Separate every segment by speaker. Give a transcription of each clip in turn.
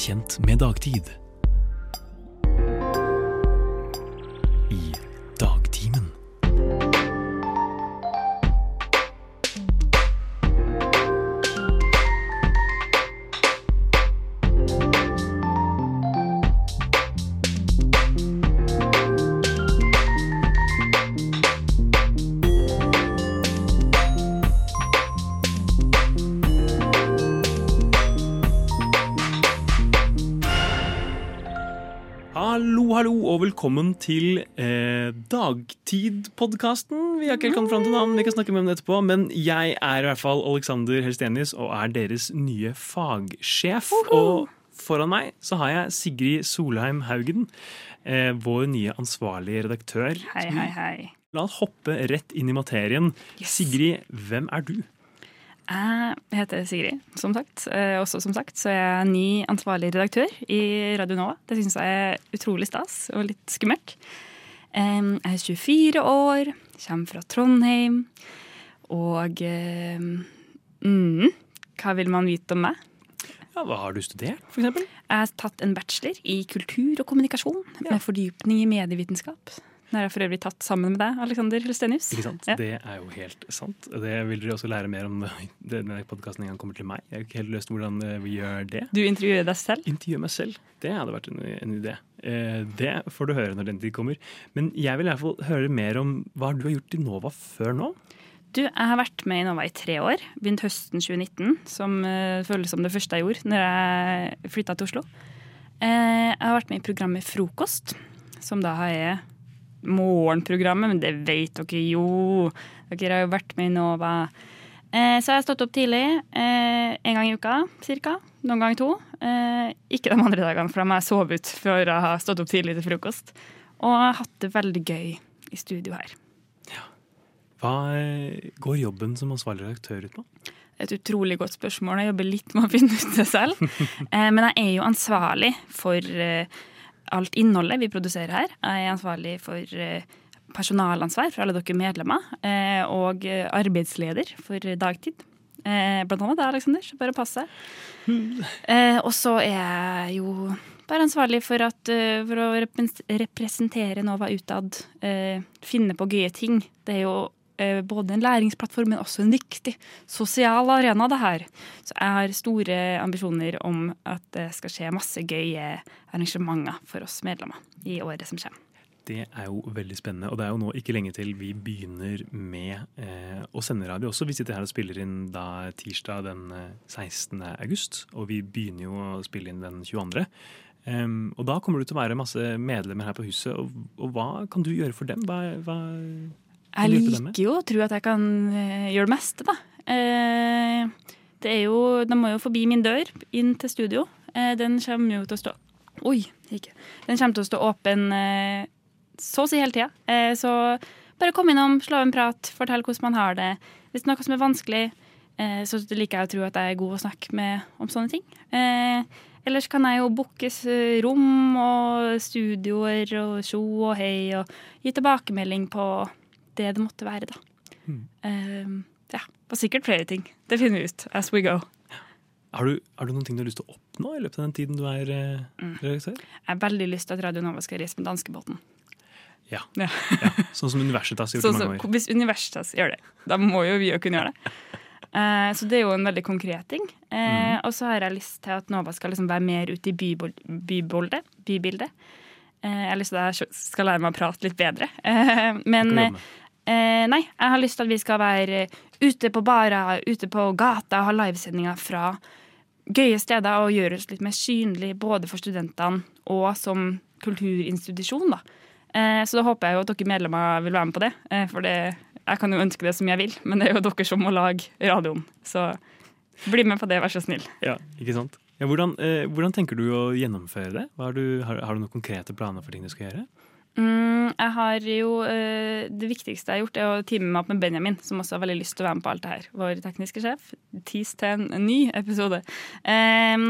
Speaker 1: kjent med dagtid. Og velkommen til eh, Dagtid-podkasten. Vi har ikke helt kommet fram til navn, vi kan snakke med om det etterpå. Men jeg er i hvert fall Alexander Helstenius og er deres nye fagsjef. Og foran meg så har jeg Sigrid Solheim Haugen, eh, vår nye ansvarlige redaktør.
Speaker 2: Hei, hei, hei.
Speaker 1: La oss hoppe rett inn i materien.
Speaker 2: Yes.
Speaker 1: Sigrid, hvem er du?
Speaker 2: Jeg heter Sigrid, som sagt. Eh, Også som sagt så er jeg ny ansvarlig redaktør i Radio Nova. Det syns jeg er utrolig stas og litt skummelt. Jeg er 24 år, kommer fra Trondheim. Og mm, hva vil man vite om meg?
Speaker 1: Ja, hva har du studert, for eksempel?
Speaker 2: Jeg har tatt en bachelor i kultur og kommunikasjon med fordypning i medievitenskap. Den har jeg for øvrig tatt sammen med deg, Alexander Helstenius.
Speaker 1: Ikke sant?
Speaker 2: Ja.
Speaker 1: Det er jo helt sant. Det vil dere også lære mer om når denne podkasten en gang kommer til meg. Jeg har ikke helt løst hvordan eh, vi gjør det.
Speaker 2: Du intervjuer deg selv.
Speaker 1: Intervjue meg selv, det hadde vært en, en idé. Eh, det får du høre når den tid kommer. Men jeg vil i hvert fall høre mer om hva du har gjort i Nova før nå.
Speaker 2: Du, jeg har vært med i Nova i tre år. Begynt høsten 2019, som uh, føles som det første jeg gjorde når jeg flytta til Oslo. Eh, jeg har vært med i programmet Frokost, som da er morgenprogrammet, men det vet dere jo. Dere har jo vært med i Nova. Eh, så jeg har stått opp tidlig, eh, en gang i uka ca. Noen ganger to. Eh, ikke de andre dagene, for da må jeg sove ut før jeg har stått opp tidlig til frokost. Og jeg har hatt det veldig gøy i studio her. Ja.
Speaker 1: Hva eh, går jobben som ansvarlig redaktør ut på?
Speaker 2: Et utrolig godt spørsmål. Jeg jobber litt med å finne ut det selv. Eh, Men jeg er jo ansvarlig for eh, alt innholdet vi produserer her. Jeg er ansvarlig for eh, personalansvar for alle dere medlemmer, eh, og eh, arbeidsleder for dagtid. Blant annet deg, Aleksander, bare pass deg. Og så er jeg jo bare ansvarlig for, at, for å repres- representere Nova utad. Finne på gøye ting. Det er jo både en læringsplattform, men også en viktig sosial arena, det her. Så jeg har store ambisjoner om at det skal skje masse gøye arrangementer for oss medlemmer i året som kommer.
Speaker 1: Det er jo veldig spennende, og det er jo nå ikke lenge til vi begynner med eh, å sende radio også. Vi sitter her og spiller inn da tirsdag den eh, 16. august, og vi begynner jo å spille inn den 22. Um, og da kommer det til å være masse medlemmer her på huset, og, og hva kan du gjøre for dem? Hva, hva
Speaker 2: Jeg liker jo å tro at jeg kan eh, gjøre det meste, da. Eh, det er jo, de må jo forbi min dør inn til studio. Eh, den kommer jo til å stå Oi, ikke. Den kommer til å stå åpen så å si hele tida. Så bare kom innom, slå en prat, fortell hvordan man har det. Hvis det er noe som er vanskelig, så liker jeg å tro at jeg er god å snakke med om sånne ting. Ellers kan jeg jo bookes eh, rom og studioer og tjo og hei og gi tilbakemelding på det det måtte være, da.
Speaker 1: Mm.
Speaker 2: Uh, ja. Og sikkert flere ting. Det finner vi ut as we go.
Speaker 1: Har du, har du noen ting du har lyst til å oppnå i løpet av den tiden du er eh,
Speaker 2: Mm.
Speaker 1: redaktør?
Speaker 2: Jeg har veldig lyst til at Radio Nova skal reise med danskebåten.
Speaker 1: Ja.
Speaker 2: Ja.
Speaker 1: ja. Sånn som Universitas gjør gjort
Speaker 2: Så,
Speaker 1: i
Speaker 2: så,
Speaker 1: mange ganger.
Speaker 2: hvis Universitas gjør det, da må jo vi jo kunne gjøre det. Eh, så det er jo en veldig konkret ting. Eh,
Speaker 1: Mhm.
Speaker 2: Og så har jeg lyst til at Nova skal liksom være mer ute i bybol- byboldet, bybildet. Eh, jeg har lyst til at jeg skal lære meg å prate litt bedre. Eh, men eh, nei, jeg har lyst til at vi skal være ute på barer, ute på gata, ha livesendinger fra gøye steder og gjøre oss litt mer synlig både for studentene og som kulturinstitusjon. Da. Eh, så da håper jeg jo at dere medlemmer vil være med på det. For det, jeg kan jo ønske det som jeg vil, men det er jo dere som må lage radioen. Så bli med på det, vær så snill.
Speaker 1: Ja, ikke sant? Ja, hvordan, eh, hvordan tenker du å gjennomføre det? Du, har, har du noen konkrete planer for ting du skal gjøre?
Speaker 2: Mm, jeg har jo eh, Det viktigste jeg har gjort, er å time meg opp med Benjamin, som også har veldig lyst til å være med på alt det her. Vår tekniske sjef. Tis til en ny episode. Eh,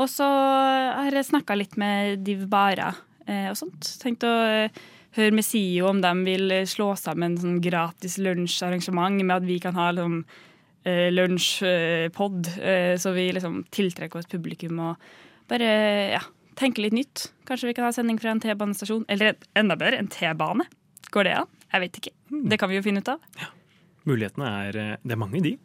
Speaker 2: og så har jeg snakka litt med Div Bara eh, og sånt. Tenkt å eh, høre med SIO om de vil slå sammen sånn gratis lunsjarrangement med at vi kan ha liksom, eh, lunsjpod, eh, så vi liksom tiltrekker oss publikum og bare ja, tenker litt nytt. Kanskje vi kan ha sending fra en T-banestasjon. Eller enda bedre, en T-bane. Går det an? Jeg vet ikke. Det kan vi jo finne ut av.
Speaker 1: Mulighetene er eh, Det er mange, de.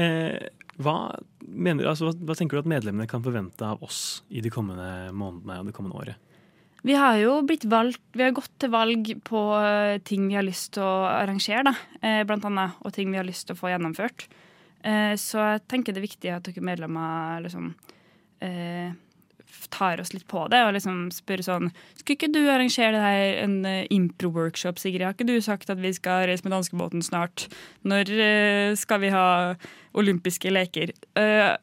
Speaker 1: Eh, hva, mener, altså, hva, hva tenker du at medlemmene kan forvente av oss i de kommende månedene og det kommende året?
Speaker 2: Vi har jo blitt valgt, vi har gått til valg på eh, ting vi har lyst til å arrangere, da, eh, blant annet, og ting vi har lyst til å få gjennomført. Eh, Så jeg tenker det er viktig at dere medlemmer liksom eh, tar oss litt på det og liksom spør sånn Skulle ikke du arrangere det her, en eh, impro-workshop, Sigrid? Har ikke du sagt at vi skal reise med danskebåten snart? Når skal vi ha olympiske leker?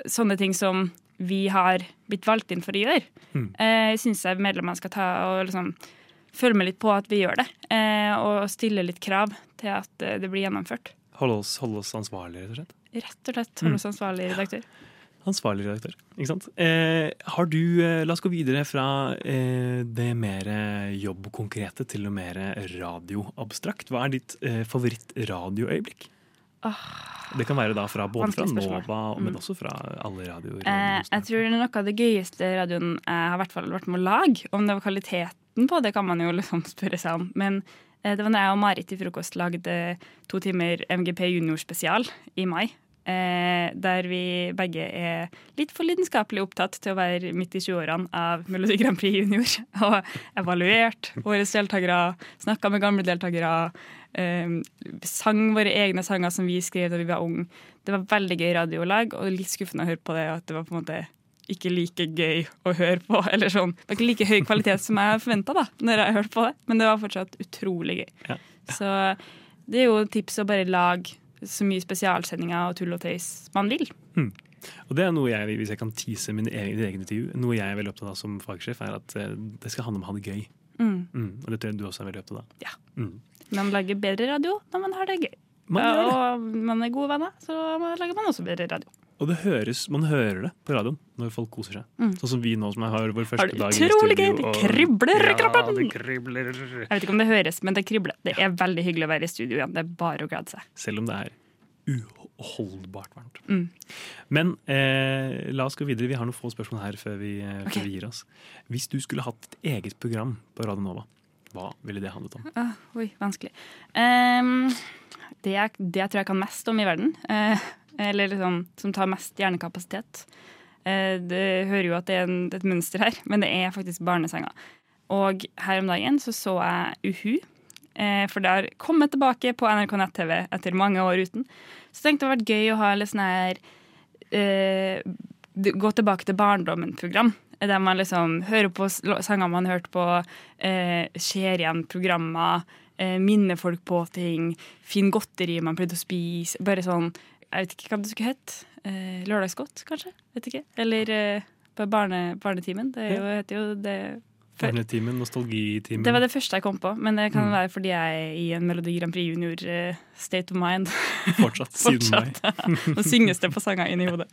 Speaker 2: Sånne ting som vi har blitt valgt inn for å gjøre.
Speaker 1: Mm.
Speaker 2: Eh, syns jeg medlemmene skal ta og liksom følge med litt på at vi gjør det. Og stille litt krav til at det blir gjennomført.
Speaker 1: Holde oss, holde oss ansvarlig, rett og slett?
Speaker 2: Rett og slett holde oss ansvarlig redaktør.
Speaker 1: Ansvarlig redaktør. Ikke sant? Eh, har du, eh, la oss gå videre fra eh, det mer jobbkonkrete til det mer radioabstrakt. Hva er ditt eh, favorittradioøyeblikk? Det kan være da fra, både fra. Nova, men
Speaker 2: Mm.
Speaker 1: også fra alle radioer.
Speaker 2: Eh, jeg tror er noe av det gøyeste radioen jeg har vært med å lage. Om det var kvaliteten på det, kan man jo liksom spørre seg om. Men det var da jeg og Marit i Frokost lagde to timer MGP Junior spesial i mai. Eh, der vi begge er litt for lidenskapelig opptatt til å være midt i 20-årene av Melodi Grand Prix Junior. Og evaluert våre deltakere, snakka med gamle deltakere. Eh, sang våre egne sanger som vi skrev da vi var unge. Det var veldig gøy radiolag, og litt skuffende å høre på det. At det var på en måte ikke like gøy å høre på. Eller sånn. Det var ikke like høy kvalitet som jeg forventa når jeg hørte på det, men det var fortsatt utrolig gøy.
Speaker 1: Ja.
Speaker 2: Så det er jo tips å bare lage så mye spesialsendinger og tull og tøys man vil.
Speaker 1: Og det er noe jeg, hvis jeg kan tease min egen, egen intervju, noe jeg er veldig opptatt av som fagsjef, er at eh, det skal handle om å ha det gøy.
Speaker 2: Mm.
Speaker 1: Mm, og det tror jeg du også er veldig opptatt av.
Speaker 2: Ja.
Speaker 1: Mm.
Speaker 2: Man lager bedre radio når man har det gøy.
Speaker 1: Man
Speaker 2: ja, og man er gode venner, så lager man også bedre radio.
Speaker 1: Og det høres, man hører det på radioen når folk koser seg.
Speaker 2: Mm.
Speaker 1: Sånn som vi nå som har vår første dag i studio.
Speaker 2: gøy, det kribler i
Speaker 1: ja, det kribler.
Speaker 2: Jeg vet ikke om det høres, men det kribler. Det er veldig hyggelig å være i studio igjen. Det er bare å glede seg.
Speaker 1: Selv om det er uholdbart varmt.
Speaker 2: Mm.
Speaker 1: Men eh, la oss gå videre. Vi har noen få spørsmål her før vi, eh,
Speaker 2: Ok.
Speaker 1: før vi gir oss. Hvis du skulle hatt et eget program på Radio Nova, hva ville det handlet om?
Speaker 2: Ah, oi, vanskelig. Um, det, jeg, det jeg tror jeg kan mest om i verden, eh, eller liksom, som tar mest hjernekapasitet eh, Det hører jo at det er en, et mønster her, men det er faktisk barnesanger. Og her om dagen så så jeg Uhu. Eh, for det har kommet tilbake på NRK nett-TV etter mange år uten. Så tenkte det hadde vært gøy å ha litt sånn her eh, Gå tilbake til barndommen-program. Der man liksom hører på sanger man hørte på, eh, ser igjen programmer, eh, minner folk på ting, finner godteri man pleide å spise. Bare sånn Jeg vet ikke hva det skulle hett. Eh, lørdagsgodt, kanskje? Vet ikke. Eller eh, på barne, Barnetimen. Det jo, heter jo det før.
Speaker 1: Barnetimen, nostalgitimen.
Speaker 2: Det var det første jeg kom på, men det kan
Speaker 1: Mm.
Speaker 2: være fordi jeg er i en Melodi Grand Prix Junior eh, state of mind.
Speaker 1: Fortsatt siden meg.
Speaker 2: Nå synges det på sanger inni hodet.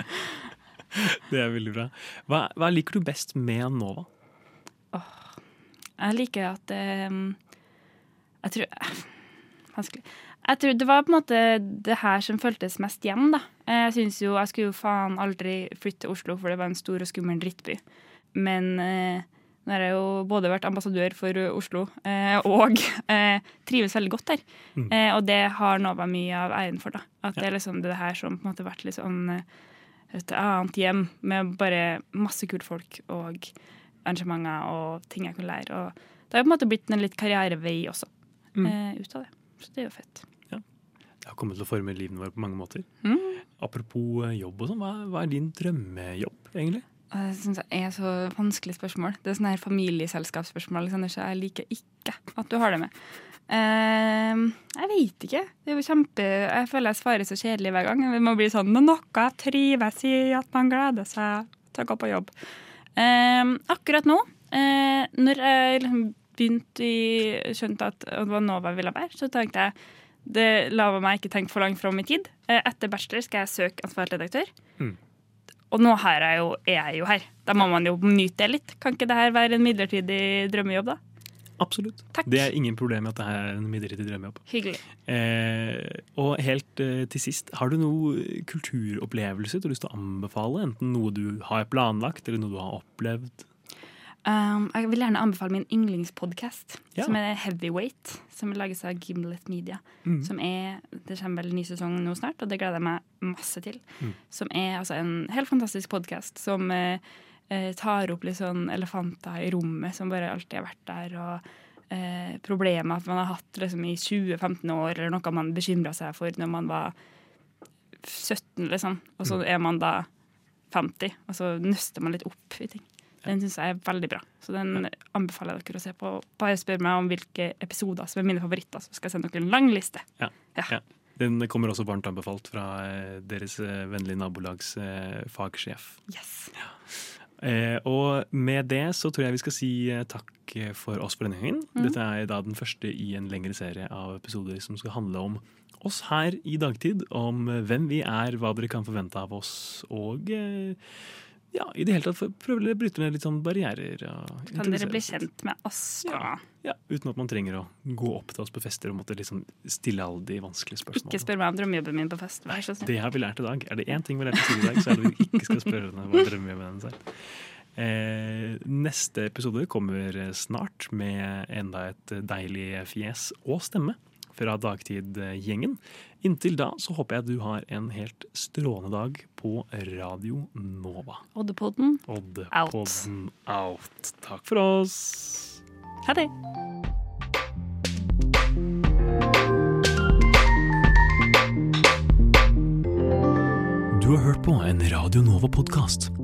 Speaker 1: Det er veldig bra. Hva, hva liker du best med Nova?
Speaker 2: Jeg liker at eh, Jeg tror Vanskelig. Jeg tror Det var på en måte det her som føltes mest hjem. da. Jeg synes jo, jeg skulle jo faen aldri flytte til Oslo, for det var en stor og skummel drittby. Men eh, nå har jeg jo både vært ambassadør for Oslo eh, og eh, trives veldig godt der.
Speaker 1: Mm.
Speaker 2: Eh, og det har Nova mye av æren for. da. At
Speaker 1: Ja.
Speaker 2: det er liksom det her som på en måte har vært litt sånn eh, et annet hjem med bare masse kult folk og arrangementer og ting jeg kunne lære. Og det har jo på en måte blitt en litt karrierevei også
Speaker 1: Mm.
Speaker 2: eh, ut av det. Så det er jo fett.
Speaker 1: Det har kommet til å forme livet vårt på mange måter.
Speaker 2: Mm.
Speaker 1: Apropos eh, jobb og sånn, hva, hva er din drømmejobb, egentlig?
Speaker 2: Og Det synes jeg er så vanskelig spørsmål. Det er sånne her familieselskapsspørsmål, Alexander, så jeg liker ikke at du har det med. Uh, jeg vet ikke. Det er jo kjempe Jeg føler jeg svarer så kjedelig hver gang. Det må bli sånn når noe trives i, at man gleder seg til å gå på jobb. Uh, akkurat nå, uh, når jeg liksom begynte i skjønte at det var Nova ville være, så tenkte jeg det la meg ikke tenke for langt fram i tid. Eh, Etter bachelor skal jeg søke ansvarlig redaktør.
Speaker 1: Mm.
Speaker 2: Og nå her er, jeg jo, er jeg jo her. Da må man jo nyte det litt. Kan ikke det her være en midlertidig drømmejobb, da?
Speaker 1: Absolutt.
Speaker 2: Takk.
Speaker 1: Det er ingen problem med at det her er en midlertidig drømmejobb.
Speaker 2: Hyggelig.
Speaker 1: Eh, og helt eh, til sist, har du noen kulturopplevelse du har lyst til å anbefale? Enten noe du har planlagt, eller noe du har opplevd?
Speaker 2: Um, jeg vil gjerne anbefale min yndlingspodkast,
Speaker 1: Ja.
Speaker 2: som er Heavyweight. Som lages av Gimlet Media.
Speaker 1: Mm.
Speaker 2: Som er, Det kommer vel en ny sesong nå snart, og det gleder jeg meg masse til.
Speaker 1: Mm.
Speaker 2: Som er altså en helt fantastisk podkast som eh, tar opp litt sånn elefanter i rommet som bare alltid har vært der. og eh, problemer at man har hatt liksom, i 20-15 år, eller noe man bekymra seg for når man var 17, liksom. Og så er man da 50, og så nøster man litt opp i ting. Den syns jeg er veldig bra, så den anbefaler jeg dere å se på. Bare spør meg om hvilke episoder som er mine favoritter, så skal jeg sende dere en lang liste.
Speaker 1: Ja.
Speaker 2: Ja.
Speaker 1: Ja. Den kommer også varmt anbefalt fra eh, deres eh, vennlige nabolags eh, fagsjef.
Speaker 2: Yes.
Speaker 1: Eh, og med det så tror jeg vi skal si takk for oss for denne gangen.
Speaker 2: Mm.
Speaker 1: Dette er da den første i en lengre serie av episoder som skal handle om oss her i dagtid. Om hvem vi er, hva dere kan forvente av oss, og eh, ja, i det hele tatt for- prøve å bryte ned litt sånn barrierer. og
Speaker 2: Kan dere bli kjent med oss, da?
Speaker 1: Ja, Uten at man trenger å gå opp til oss på fester og måtte liksom stille alle de vanskelige spørsmålene.
Speaker 2: Ikke spør meg om drømmejobben min på fest. Vær så snill.
Speaker 1: Det har vi lært i dag. Er det én ting vi har lært i dag, så er det at vi ikke skal spørre henne hva drømmejobben hennes er. Eh, neste episode kommer snart med enda et deilig fjes og stemme fra Dagtid-gjengen. Inntil da så håper jeg du har en helt strålende dag på Radio Nova.
Speaker 2: Oddepodden,
Speaker 1: Oddepodden out. Takk for oss.
Speaker 2: ha det!
Speaker 1: Du har hørt på en Radio Nova-podkast.